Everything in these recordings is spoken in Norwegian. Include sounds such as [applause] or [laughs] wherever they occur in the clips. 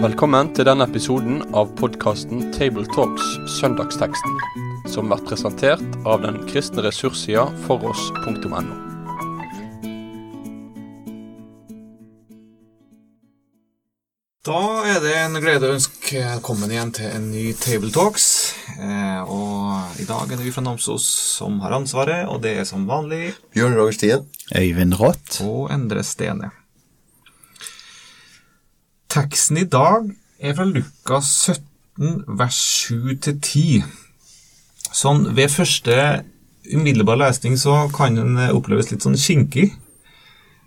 Velkommen til denne episoden av podkasten Tabletalks Søndagsteksten, som blir presentert av den kristne ressurssida foross.no. Da er det en glede å ønske velkommen igjen til en ny Tabletalks. Eh, og i dag er det vi fra Namsos som har ansvaret, og det er som vanlig Bjørn Roger Stien. Øyvind Rått. og Endre Stene. Teksten i dag er fra Lukas 17, vers 7-10. Sånn ved første umiddelbar lesning så kan den oppleves litt sånn kinkig.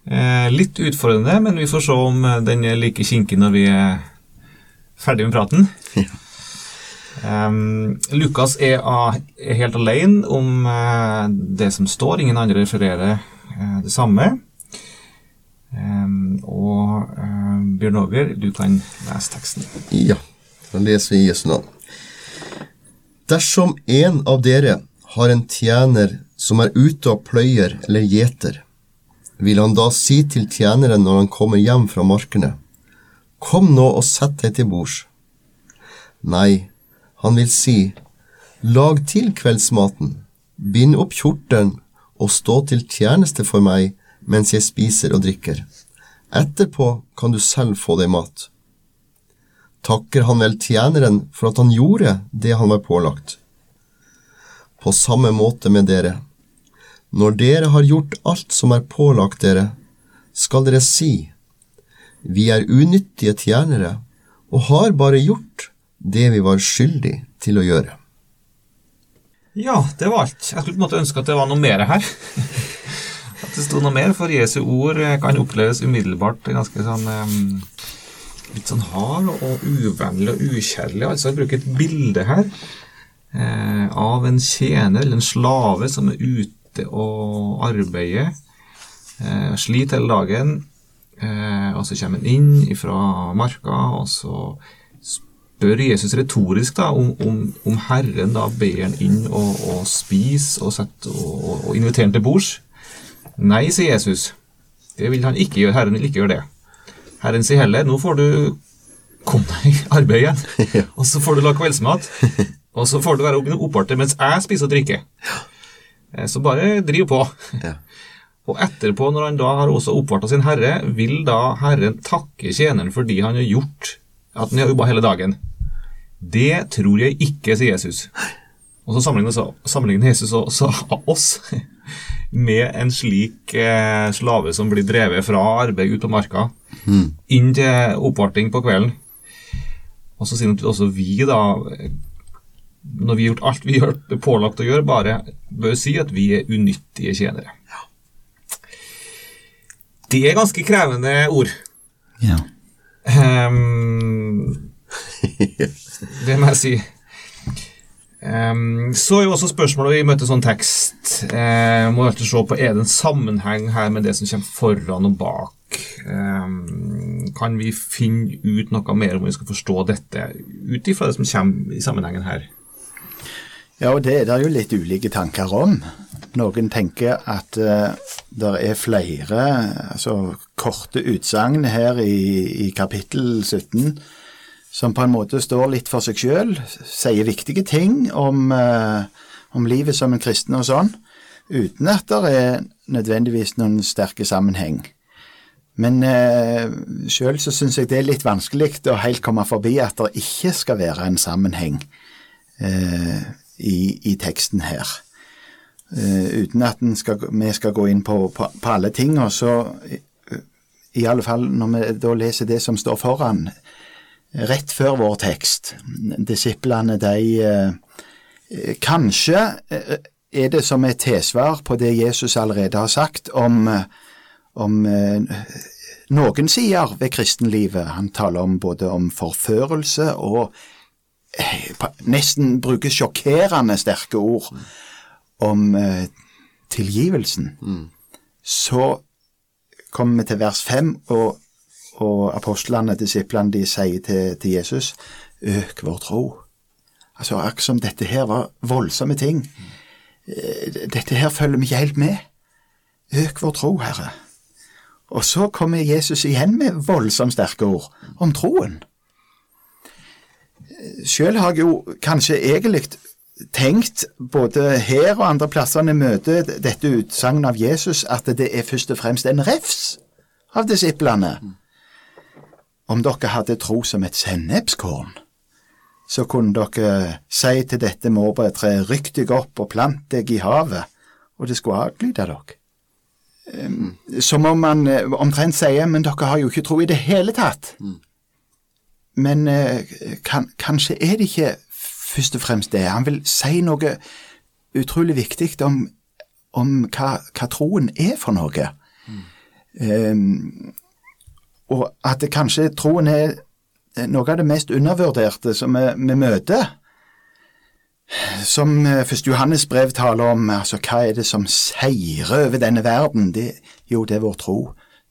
Eh, litt utfordrende, men vi får se om den er like kinkig når vi er ferdig med praten. Um, Lukas er, av- er helt alene om uh, det som står, ingen andre refererer uh, det samme. Um, og uh, Bjørn Åger, du kan lese teksten. Ja, da leser vi Jesu navn. Dersom en av dere har en tjener som er ute og pløyer eller gjeter, vil han da si til tjeneren når han kommer hjem fra markene, Kom nå og sett deg til bords. Nei, han vil si, Lag til kveldsmaten, bind opp kjortelen og stå til tjeneste for meg mens jeg spiser og drikker. Etterpå kan du selv få deg mat. Takker han vel tjeneren for at han gjorde det han var pålagt? På samme måte med dere. Når dere har gjort alt som er pålagt dere, skal dere si, vi er unyttige tjenere og har bare gjort det vi var skyldig til å gjøre. Ja, det var alt. Jeg skulle på en måte ønske at det var noe mer her. [laughs] At det sto noe mer, for Jesu ord eh, kan oppleves umiddelbart ganske sånn eh, Litt sånn hard og uvennlig og ukjærlig. Altså, jeg bruker et bilde her eh, av en tjener eller en slave som er ute og arbeider. Eh, sliter hele dagen. Eh, og så kommer han inn fra marka, og så spør Jesus retorisk da, om, om, om Herren da ber han inn og, og spise og, sette, og, og, inviterer han til bords. Nei, sier Jesus. Det vil han ikke gjøre. Herren vil ikke gjøre det. Herren sier heller nå får du komme deg i arbeid igjen, [laughs] og så får du lage kveldsmat, og så får du være opparter mens jeg spiser og drikker. Eh, Så bare driv på. Ja. Og etterpå, når han da har også oppvarta sin herre, vil da herren takke tjeneren fordi han har gjort at han har jobba hele dagen. Det tror jeg ikke, sier Jesus. Og så sammenligner, Jesus også oss med en slik eh, slave som blir drevet fra arbeid ut på marka, inn til oppvarting på kvelden. Og så sier han at også vi, da, når vi har gjort alt vi har pålagt å gjøre, bare bør si at vi er unyttige tjenere. Det er ganske krevende ord. Ja. Ehm, [laughs] det må jeg si. Um, så er jo også spørsmålet vi møter sånn tekst Uh, Må alltid se på er det en sammenheng her med det som kommer foran og bak. Um, kan vi finne ut noe mer om vi skal forstå dette ut ifra det som kommer i sammenhengen her? ja, og det er jo litt ulike tanker om. Noen tenker at uh, det er flere altså, korte utsagn her i, i kapittel 17 som på en måte står litt for seg sjøl, sier viktige ting om, eh, om livet som en kristen og sånn, uten at det er nødvendigvis noen sterke sammenheng. Men eh, sjøl så syns jeg det er litt vanskelig å helt komme forbi at det ikke skal være en sammenheng eh, i, i teksten her. Eh, uten at skal, vi skal gå inn på, på, på alle ting, og så eh, i alle fall når vi da leser det som står foran, rett før vår tekst. Disiplene, de eh, Kanskje eh, er det som et tilsvar på det Jesus allerede har sagt om, eh, om noen sider ved kristenlivet. Han taler om både om forførelse og nesten bruker sjokkerende sterke ord om tilgivelsen. Så kommer vi til vers fem, og og apostlene, disiplene, de sier til, til Jesus, øk vår tro. Altså, akkurat som dette her var voldsomme ting. Eh, Dette her følger vi ikke helt med. Øk vår tro, Herre. Og så kommer Jesus igjen med voldsomt sterke ord om troen. Sjøl har jeg jo kanskje egentlig tenkt, både her og andre plasser vi møter dette utsagnet av Jesus, at det er først og fremst en refs av disiplene. Om dere hadde tro som et sennepskorn, så kunne dere si til dette morbærtreet, rykk deg opp og plant deg i havet, og det skulle adlyde dere. Um, som om man uh, omtrent sier, men dere har jo ikke tro i det hele tatt. Men uh, kan, kanskje er det ikke først og fremst det. Han vil si noe utrolig viktig om, om hva, hva, troen er for noe. Mm. Um, og at det kanskje troen er noe av det mest undervurderte som vi, vi møter. Som 1. Johannes brev taler om, altså hva er det som seirer over denne verden? Det, jo, det er vår tro.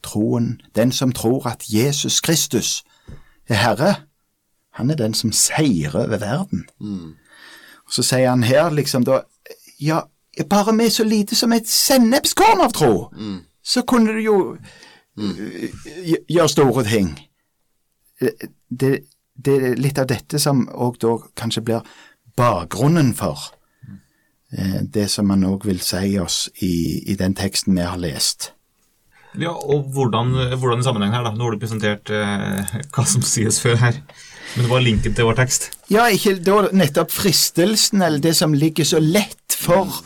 Troen, den som tror at Jesus Kristus er Herre, han er den som seirer over verden. Mm. Og Så sier han her liksom da Ja, bare med så lite som et sennepskorn av tro, mm. så kunne du jo mm. gjør store ting. Det, det, er litt av dette som òg da kanskje blir bakgrunnen for eh, det som man òg vil si oss i, i, den teksten vi har lest. Ja, og hvordan, hvordan i sammenheng her, da? Nå har du presentert eh, hva som sies før her. Men det var linken til vår tekst? Ja, ikke da nettopp fristelsen, eller det som ligger så lett for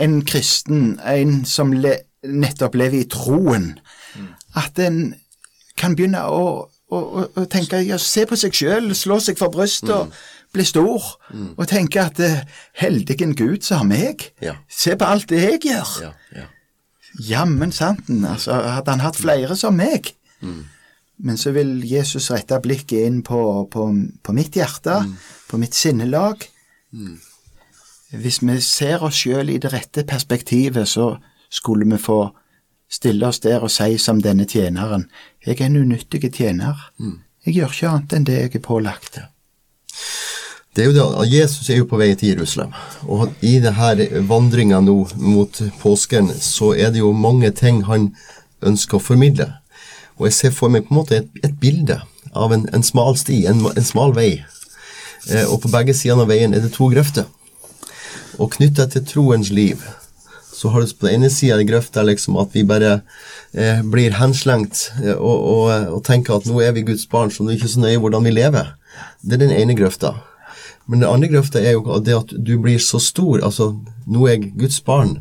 en kristen, en som le, nettopp lever i troen, mm. At en kan begynne å, å, å tenke ja, se på seg sjøl, slå seg for brystet mm. og bli stor, mm. og tenke at heldig heldigen Gud som har meg, ja. se på alt det jeg gjør. Ja, ja. Jammen santen, altså, hadde han hatt flere som meg. Mm. Men så vil Jesus rette blikket inn på, på, på mitt hjerte, mm. på mitt sinnelag. Mm. Hvis vi ser oss sjøl i det rette perspektivet, så skulle vi få stille oss der og si som denne tjeneren, jeg er en unyttig tjener. Mm. Jeg gjør ikke annet enn det jeg er pålagt. Det er jo det, Jesus er jo på vei til Jerusalem, og i denne vandringa nå mot påsken, så er det jo mange ting han ønsker å formidle. Og jeg ser for meg på en måte et, et bilde av en, en, smal sti, en, en smal vei. Eh, og på begge sider av veien er det to grøfter. Og knytta til troens liv så har du på den ene sida grøfta liksom at vi bare eh, blir henslengt eh, og, og, og, tenker at nå er vi Guds barn, så det er ikke så nøye hvordan vi lever. Det er den ene grøfta. Men den andre grøfta er jo det at du blir så stor. Altså, nå er jeg Guds barn.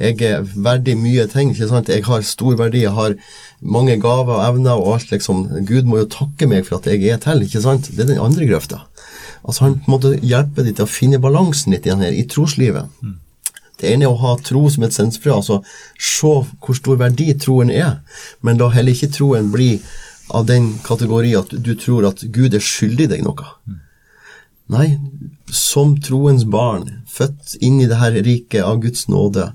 Jeg er verdig mye ting. ikke sant? Jeg har stor verdi, jeg har mange gaver og evner og alt, liksom. Gud må jo takke meg for at jeg er til, ikke sant? Det er den andre grøfta. Altså Han måte hjelper deg til å finne balansen litt igjen her i troslivet. Mm. Det ene er å ha tro som et sensfrø, altså se hvor stor verdi troen er, men la heller ikke troen bli av den kategori at du tror at Gud er skyldig deg noe. Nei, som troens barn, født inn i dette riket av Guds nåde,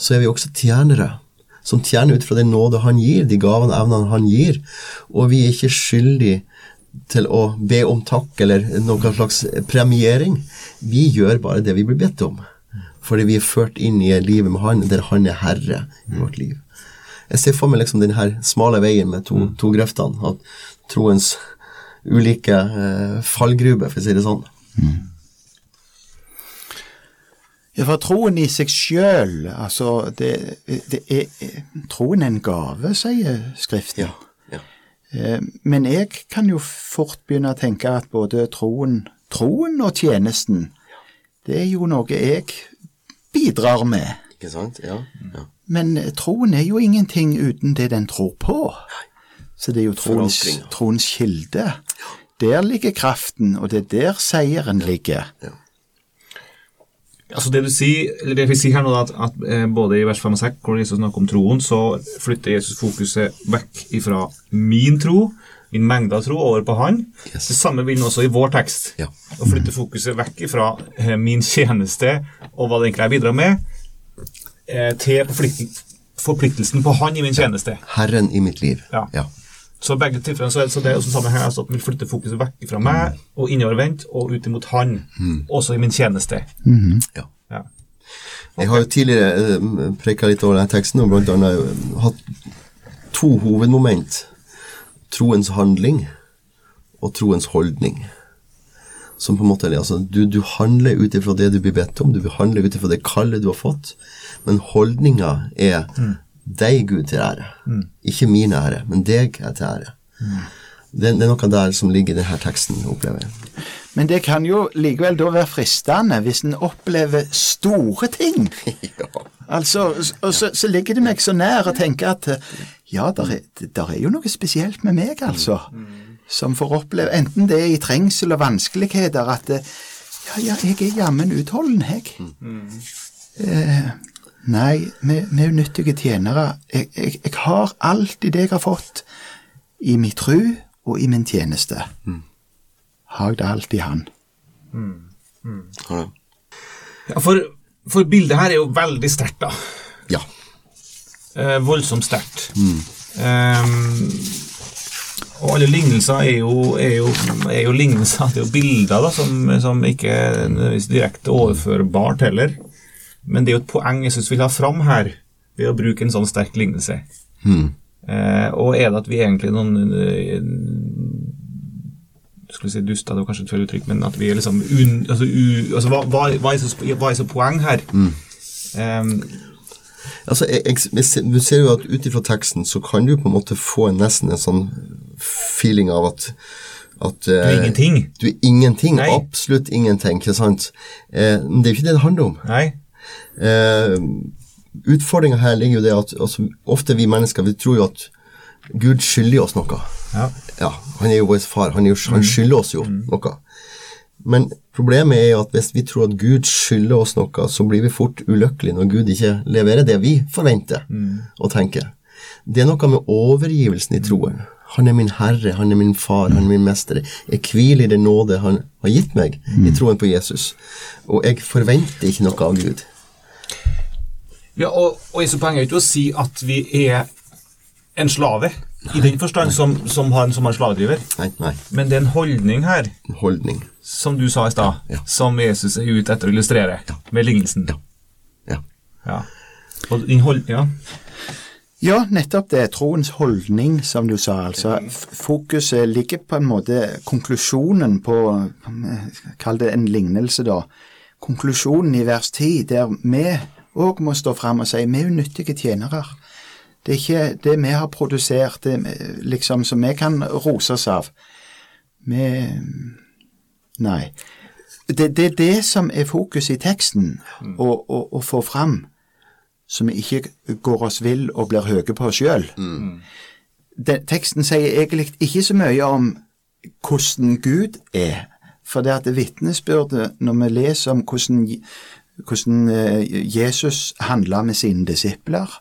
så er vi også tjenere. Som tjener ut fra den nåde han gir, de gavene og evnene han gir. Og vi er ikke skyldige til å be om takk eller noen slags premiering. Vi gjør bare det vi blir bedt om. Fordi vi er ført inn i livet med han, der han er herre i vårt liv. Jeg ser for meg liksom denne smale veien med to, to grøftene. At troens ulike eh, fallgruber, for å si det sånn. Mm. Ja, for troen i seg sjøl, altså det, det, er Troen er en gave, sier Skriften. Ja, ja. Eh, men jeg kan jo fort begynne å tenke at både troen, troen og tjenesten, det er jo noe jeg bidrar med. Ikke sant? Ja. ja. Men troen er jo ingenting uten det den tror på. Så det er jo troens, troens kilde. Der ligger kraften, og det er der seieren ligger. Ja. Altså det du sier, eller det vi sier her nå, at, at eh, både i vers 5 og 6, hvor Jesus snakker om troen, så flytter Jesus fokuset vekk ifra min tro, min mengde av tro, over på han. Yes. Det samme vil han også i vår tekst. Ja. Å flytte fokuset vekk fra eh, min tjeneste og hva det egentlig jeg bidrar med, eh, til forpliktelsen på han i min tjeneste. Herren i mitt liv. Ja. ja. Så begge tilfellene så er det, så det er også samme her, altså at vi flytter fokuset vekk fra meg og innovervendt og ut imot han, mm. også i min tjeneste. Mm -hmm. ja. ja. Jeg har jo tidligere uh, preka litt over denne teksten og bl.a. eh, hatt to hovedmoment. Troens handling og troens holdning. Som på en måte, altså, du, du handler ut ifra det du blir bedt om, du handler ut ifra det kallet du har fått, men holdninga er deg, Gud, til ære. Ikke min ære, men deg er til ære. Det, det er noe der som ligger i denne teksten, opplever jeg. Men det kan jo likevel da være fristende hvis en opplever store ting. [laughs] ja. Altså, og så, så ligger det meg så nær å tenke at eh, ja, der er, der er jo noe spesielt med meg, altså. Som får oppleve, enten det er i trengsel og vanskeligheter, at eh, ja, ja, jeg er jammen utholden, jeg. Eh, nei, vi er unyttige tjenere. Jeg, jeg, jeg har alltid det jeg har fått, i min tru og i min tjeneste. Har jeg det alltid Han. Ja. Ja, for, for bildet her er jo veldig sterkt, da. ja. Eh, voldsomt sterkt. Um, og alle lignelser er jo, er jo, er jo lignelser, det er jo bilder da, som, som ikke er direkte overførbart heller. Men det er jo et poeng jeg syns vi vil ha fram her, ved å bruke en sånn sterk lignelse. Eh, og er det at vi egentlig noen eh, skulle si duster, det var kanskje et feil uttrykk, men at vi er liksom un, altså, u, altså, hva, hva, hva, er så, hva er så poeng her? Ehm, Altså, jeg, jeg, jeg, du ser jo at ut ifra teksten så kan du på en måte få nesten en sånn feeling av at at du er ingenting. Du er ingenting. Nei. Absolutt ingenting, ikke sant? Eh, men det er jo ikke det det handler om. Nei. Eh, Utfordringa her ligger jo det at altså, ofte vi mennesker vi tror jo at Gud skylder oss noe. Ja. Ja, Han er jo vår far. Han, er jo, han skylder oss jo noe. Men problemet er jo at hvis vi tror at Gud skylder oss noe, så blir vi fort ulykkelige når Gud ikke leverer det vi forventer og tenker. Det er noe med overgivelsen i troen. Han er min herre, han er min far, han er min mester. Jeg hviler i den nåde han har gitt meg i troen på Jesus. Og jeg forventer ikke noe av Gud. Ja, og, og så poeng er ikke å si at vi er en slave, i den forstand som, som, har, en- som er en slavedriver. Nei, nei. Men det er en holdning her, En holdning. som du sa i stad, Ja. som Jesus er ute etter å illustrere med lignelsen. Ja. Ja. Ja. Og din hold, ja. Ja, nettopp det. Troens holdning, som du sa. altså. Fokuset ligger på en måte Konklusjonen på eh, Kall det en lignelse, da. Konklusjonen i vers 10, der vi òg må stå fram og si vi er unyttige tjenere. Det er ikke det vi har produsert, det liksom som vi kan rose oss av. Vi Nei. Det, det er det som er fokuset i teksten, å, å, å få fram så vi ikke går oss vill og blir høye på oss sjøl. Teksten sier egentlig ikke så mye om hvordan Gud er. For det at det vitnesbyrdet, når vi leser om hvordan, hvordan eh, Jesus handla med sine disipler,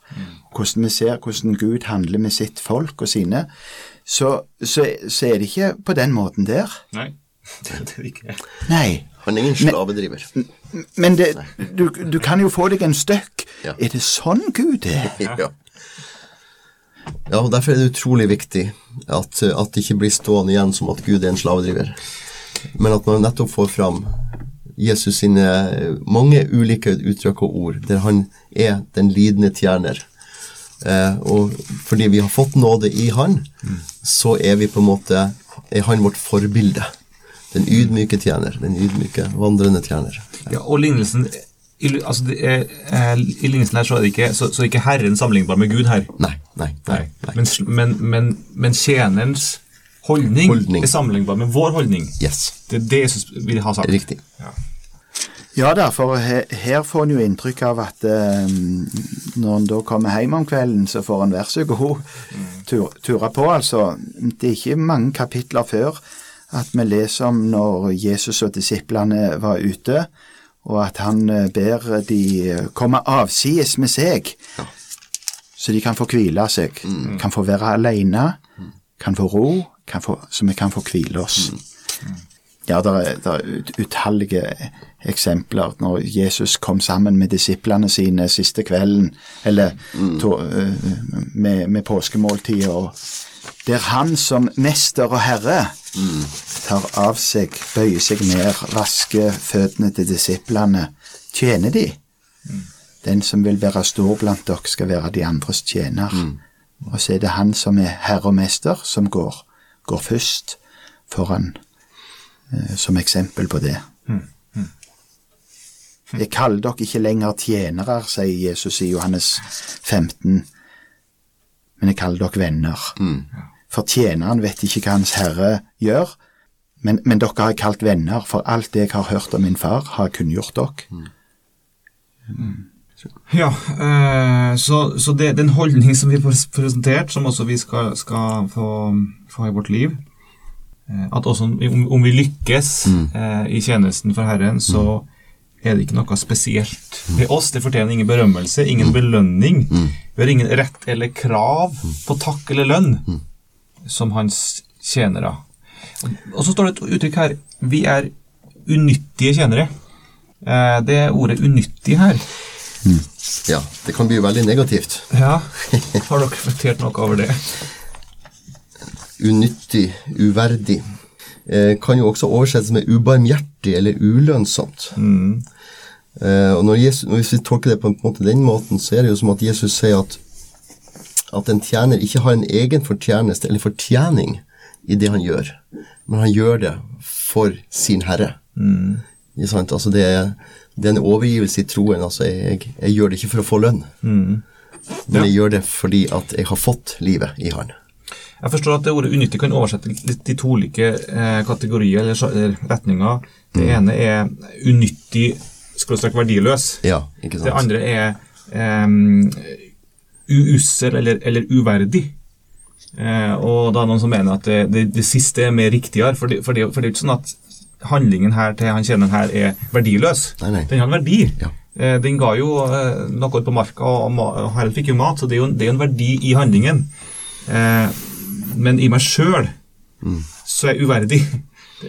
hvordan vi ser hvordan Gud handler med sitt folk og sine, så, så, så er det ikke på den måten der. Nei. [laughs] Det er det ikke. Nei. Han er ingen slavedriver. Men det, du, du kan jo få deg en støkk. Ja. Er det sånn Gud er? [laughs] Ja. ja, og Derfor er det utrolig viktig at, at det ikke blir stående igjen som at Gud er en slavedriver, men at man nettopp får fram Jesus sine mange ulike uttrykk og ord, der han er den lidende tjener. Eh, og fordi vi har fått nåde i han, så er vi på en måte er han vårt forbilde. Den ydmyke tjener, den ydmyke vandrende tjener. Ja, og lignelsen i, altså er, eh, I lignelsen her så er det ikke, så, så er ikke Herren sammenlignbar med Gud her. Nei, nei, nei. nei. Men, men, men, men tjenerens holdning, Holdning. er sammenlignbar med vår holdning. Yes, Det er det Jesus vil ha sagt. riktig. Ja. Ja da, for her, her får en jo inntrykk av at eh, når en da kommer hjem om kvelden, så får en vær så god tur, ture på. Altså, det er ikke mange kapitler før at vi leser om når Jesus og disiplene var ute, og at han eh, ber de komme avsides med seg, så de kan få hvile seg. Kan få være alene, kan få ro, få, så vi kan få hvile oss. Ja, det er, er utallige eksempler. Når Jesus kom sammen med disiplene sine siste kvelden, eller to, øh, med, med påskemåltidet, og der han som mester og herre tar av seg, bøyer seg ned, vasker føttene til disiplene, tjener de. Den som vil være stor blant dere, skal være de andres tjener. Og så er det han som er herre og mester, som går, går først foran eh, som eksempel på det. Jeg kaller dere ikke lenger tjenere, sier Jesus i Johannes 15, men jeg kaller dere venner. For tjeneren vet ikke hva hans herre gjør, men, men dere har jeg kalt venner, for alt det jeg har hørt om min far, har jeg kunngjort dere. Ja, eh, så, så det, den holdning som vi får presentert, som også vi skal, skal få, få i vårt liv, eh, at også om, om vi lykkes eh, i tjenesten for Herren, så er det ikke noe spesielt ved oss. Det fortjener ingen berømmelse, ingen belønning. Vi har ingen rett eller krav på takk eller lønn som hans tjenere. Og, og så står det et uttrykk her vi er unyttige tjenere. Eh, det er ordet 'unyttig' her. Ja, det kan bli veldig negativt. Ja, [laughs] Har dere reflektert noe over det? Unyttig, uverdig. Eh, kan jo også oversettes med ubarmhjertig eller ulønnsomt. Eh, og når Jesus, Hvis vi tolker det på en måte den måten, så er det jo som at Jesus sier at, at en tjener ikke har en egen fortjeneste eller fortjening i det han gjør, men han gjør det for sin herre. Sant? Altså det, er, det er en overgivelse i troen. Altså jeg, jeg gjør det ikke for å få lønn, men jeg gjør det fordi at jeg har fått livet i han. Jeg forstår at det ordet unyttig kan oversette litt i to ulike eh, kategorier eller, eller retninger. Det ene er unyttig skråstrek verdiløs. Ja, ikke sant? Det andre er eh, uussel eller, eller uverdig. Eh, og da er noen som mener at det, det, det siste er mer riktigere, for det, for, det, for det er ikke sånn at handlingen her til han tjeneren her er verdiløs. Nei, nei. Den har en verdi. Ja. Eh, den ga jo eh, noe på marka, og og Harald fikk jo mat, så det er jo, en- det er en verdi i handlingen. Eh, men i meg sjøl så er jeg uverdig.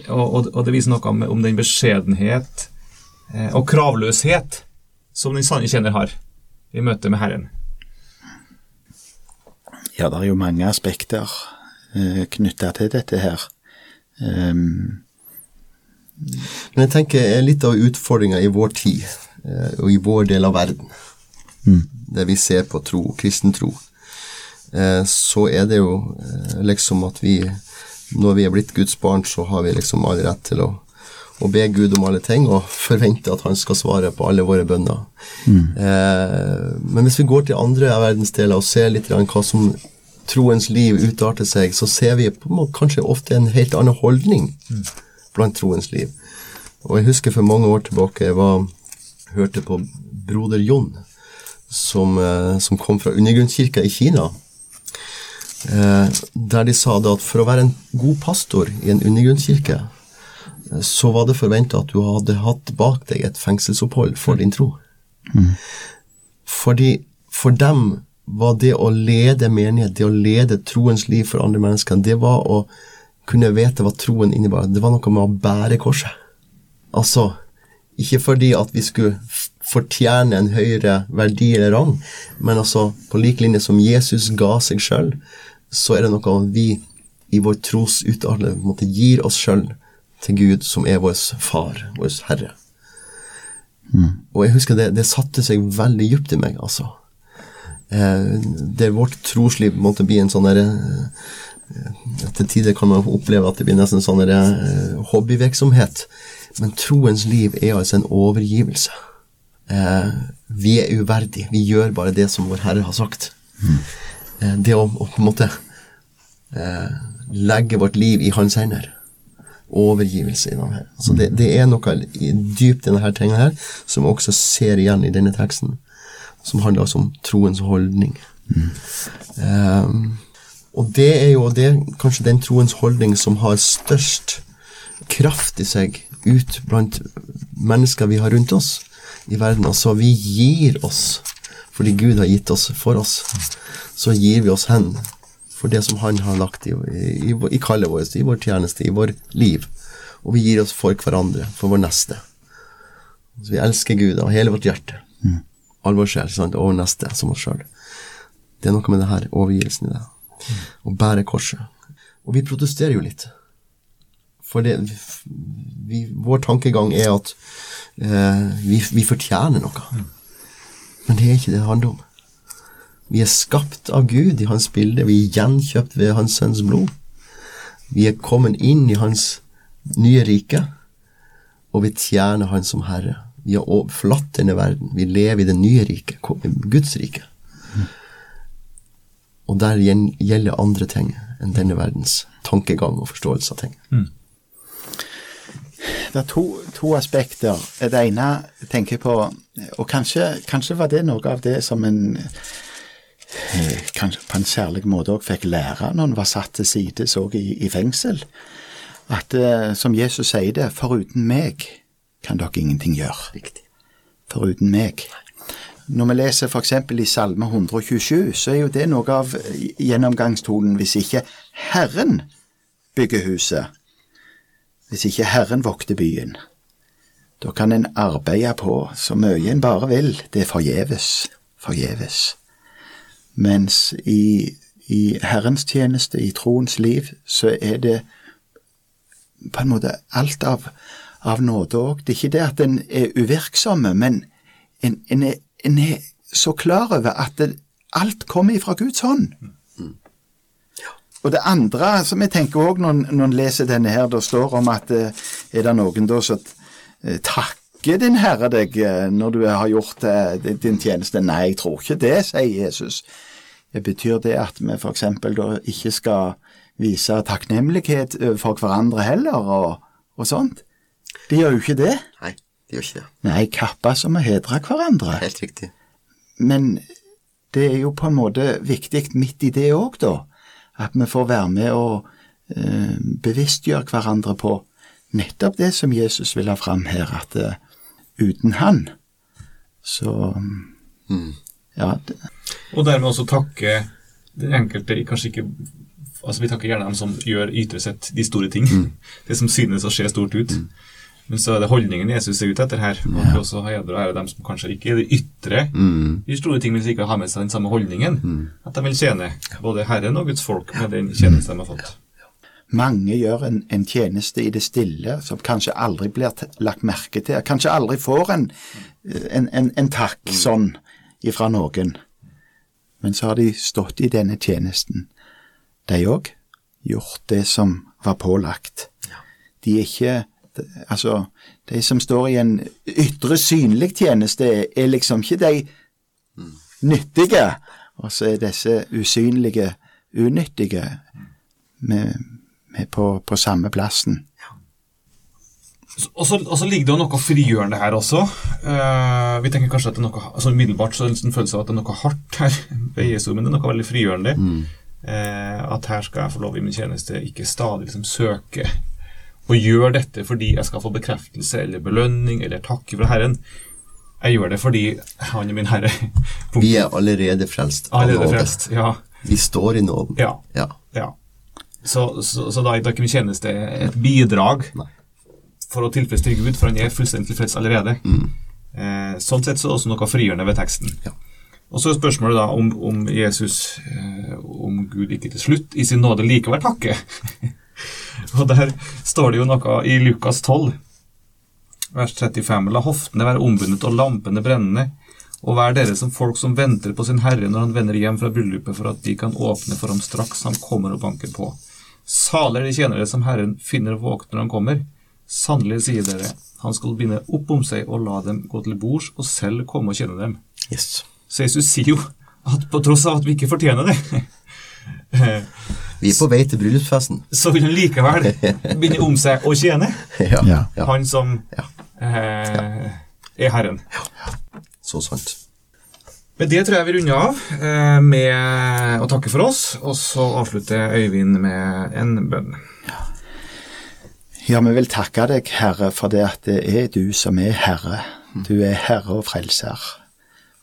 Og, og, og det viser noe om, om den beskjedenhet eh, og kravløshet som den sanne kjenner har i møte med Herren. Ja, det er jo mange aspekter eh, knytta til dette her. Um, Men jeg tenker litt av utfordringa i vår tid, eh, og i vår del av verden, det vi ser på tro, kristen tro, eh, så er det jo eh, liksom at vi, når vi er blitt Guds barn, så har vi liksom all rett til å, å be Gud om alle ting, og [laughs] forvente at han skal svare på alle våre bønner. Eh, men hvis vi går til andre verdensdeler og ser litt hva som troens liv utarter seg, så ser vi kanskje ofte en helt annen holdning blant troens liv. Og jeg husker for mange år tilbake jeg var, hørte på broder Jon, som, eh, som kom fra undergrunnskirka i Kina. Eh, der de sa det at for å være en god pastor i en undergrunnskirke, eh, så var det forventa at du hadde hatt bak deg et fengselsopphold for din tro. Fordi for dem var det å lede menighet, det å lede troens liv for andre mennesker, det var å kunne vite hva troen innebar. Det var noe med å bære korset. Altså, ikke fordi at vi skulle fortjene en høyere verdi eller rang, men altså på lik linje som Jesus ga seg sjøl, så er det noe vi i vår tros på gir oss sjøl til Gud, som er vår far, vår Herre. Og jeg husker det, det satte seg veldig dypt i meg, altså. Eh, det vårt trosliv måtte bli en sånn derre eh, Til tider kan man oppleve at det blir nesten sånn derre, eh, hobbyvirksomhet. Men troens liv er altså en overgivelse. Eh, vi er uverdige. Vi gjør bare det som vår Herre har sagt. Eh, det å, å på en måte eh, legge vårt liv i Hans hender overgivelse i den her. Så det, det er noe dypt i denne tinga her som også ser igjen i denne teksten, som handler altså om troens holdning. Ehm, og det er jo det, kanskje den troens holdning som har størst kraft i seg ut blant mennesker vi har rundt oss i verden. Altså, vi gir oss fordi Gud har gitt oss for oss. Så gir vi oss hen for det som Han har lagt i, i, i kallet vårt, i vår tjeneste, i vår liv. Og vi gir oss for hverandre, for vår neste. Så vi elsker Gud av hele vårt hjerte. All vår sjel, sant? og vår neste som oss sjøl. Det er noe med det her, overgivelsen i det. Å bære korset. Og vi protesterer jo litt. For det, vi, vår tankegang er at eh, vi, vi fortjener noe. Men det er ikke det det handler om. Vi er skapt av Gud i hans bilde. Vi er gjenkjøpt ved hans sønns blod. Vi er kommet inn i hans nye rike, og vi tjener han som herre. Vi har forlatt denne verden. Vi lever i det nye riket, Guds rike. Og der gjelder andre ting enn denne verdens tankegang og forståelse av ting. Det er to, to aspekter. Det ene tenker jeg på Og kanskje, kanskje var det noe av det som en eh, kanskje på en særlig måte òg fikk lære når en var satt til side så i, i fengsel. At eh, som Jesus sier det, foruten meg kan dere ingenting gjøre. Riktig. Foruten meg. Når vi leser f.eks. i Salme 127, så er jo det noe av gjennomgangstonen hvis ikke Herren bygger huset, hvis ikke Herren vokter byen. Da kan en arbeide på så mye en bare vil. Det er forgjeves. Forgjeves. Mens i, i Herrens tjeneste, i troens liv, så er det på en måte alt av, av nåde òg. Det er ikke det at en er uvirksomme, men en, en, er, en er så klar over at det, alt kommer ifra Guds hånd. Og det andre som jeg tenker òg når, når en leser denne her, det står om at eh, er det noen da som eh, takker din Herre deg eh, når du har gjort din tjeneste? Nei, jeg tror ikke det, sier Jesus. Det betyr det at vi f.eks. da ikke skal vise takknemlighet for hverandre heller, og, og sånt? De gjør jo ikke det. Nei, de gjør ikke det. Nei, kappa som å hedre hverandre. Helt riktig. Men det er jo på en måte viktig midt i det òg, da. At vi får være med og eh, bevisstgjøre hverandre på nettopp det som Jesus vil ha fram her, at uh, uten Han, så Ja, det, Og dermed også takke den enkelte kanskje ikke Altså Vi takker gjerne dem som gjør ytre sett de store ting. Det som synes å se stort ut. Men så er det holdningen Jesus er ute etter her. Og vi også heder og ære dem som kanskje ikke er det ytre de store ting, men som ikke har med seg den samme holdningen. At de vil tjene både Herren og Guds folk med den tjeneste de har fått. mange gjør en, en tjeneste i det stille som kanskje aldri blir lagt merke til. Kanskje aldri får en, en, en, takk sånn ifra noen. Men så har de stått i denne tjenesten, de òg. Gjort det som var pålagt. De er ikke Altså, de som står i en ytre synlig tjeneste, er liksom ikke de nyttige. Og så er disse usynlige unyttige med, med på, på samme plassen. Og så, og så ligger det jo noe frigjørende her også. Uh, vi tenker kanskje at det er noe altså Umiddelbart så er det en følelse av at det er noe hardt her ved Jesu, men det er noe veldig frigjørende. Eh, at her skal jeg få lov i min tjeneste ikke stadig liksom søke og gjør dette fordi jeg skal få bekreftelse eller belønning eller takke fra Herren. Jeg gjør det fordi Han er min Herre. [laughs] Vi er allerede frelst av Allerede frelst. Ja. Vi står i nåden. ja. Ja. Ja. Så, så, så da er ikke min tjeneste et bidrag Nei. for å tilfredsstille Gud, for han er fullstendig tilfreds allerede. Eh, sånn sett så er det også noe frigjørende ved teksten. Ja. Og så er spørsmålet da om, om Jesus, eh, om Gud ikke til slutt i sin nåde likevel takker. [laughs] [laughs] og der står det jo noe i Lukas 12, vers 35. La hoftene være ombundet og lampene brennende. Og vær dere som folk som venter på sin herre når han vender hjem fra bryllupet, for at de kan åpne for ham straks han kommer og banker på. Saler er de tjenere som Herren finner våkne når han kommer. Sannelig sier dere, han skal binde opp om seg og la dem gå til bords, og selv komme og kjenne dem. Yes. Så Jesus sier jo at på tross av at vi ikke fortjener det, [laughs] Vi er på vei til bryllupsfesten. så vil han likevel begynne om seg å tjene Ja. Ja. ja. han som Ja. eh, er Herren. Så sant. Med det tror jeg vi runder av eh, med å takke for oss, og så avslutter Øyvind med en bønn. Ja, vi vil takke deg, Herre, for det at det er du som er Herre. Du er Herre og Frelser.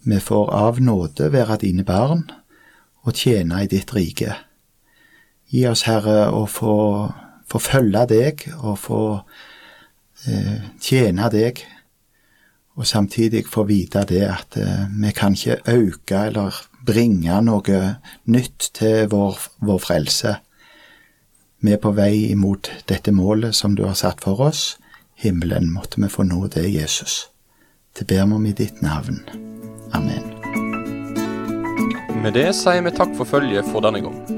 Vi får av nåde være dine barn og tjene i ditt rike. Gi oss, Herre, å få, få følge deg og få eh, tjene deg, og samtidig få vite det at eh, vi kan ikke øke eller bringe noe nytt til vår, vår frelse. Vi er på vei imot dette målet som du har satt for oss. Himmelen måtte vi få nå det, Jesus. Det ber vi om i ditt navn. Amen. Med det sier vi takk for følget for denne gang.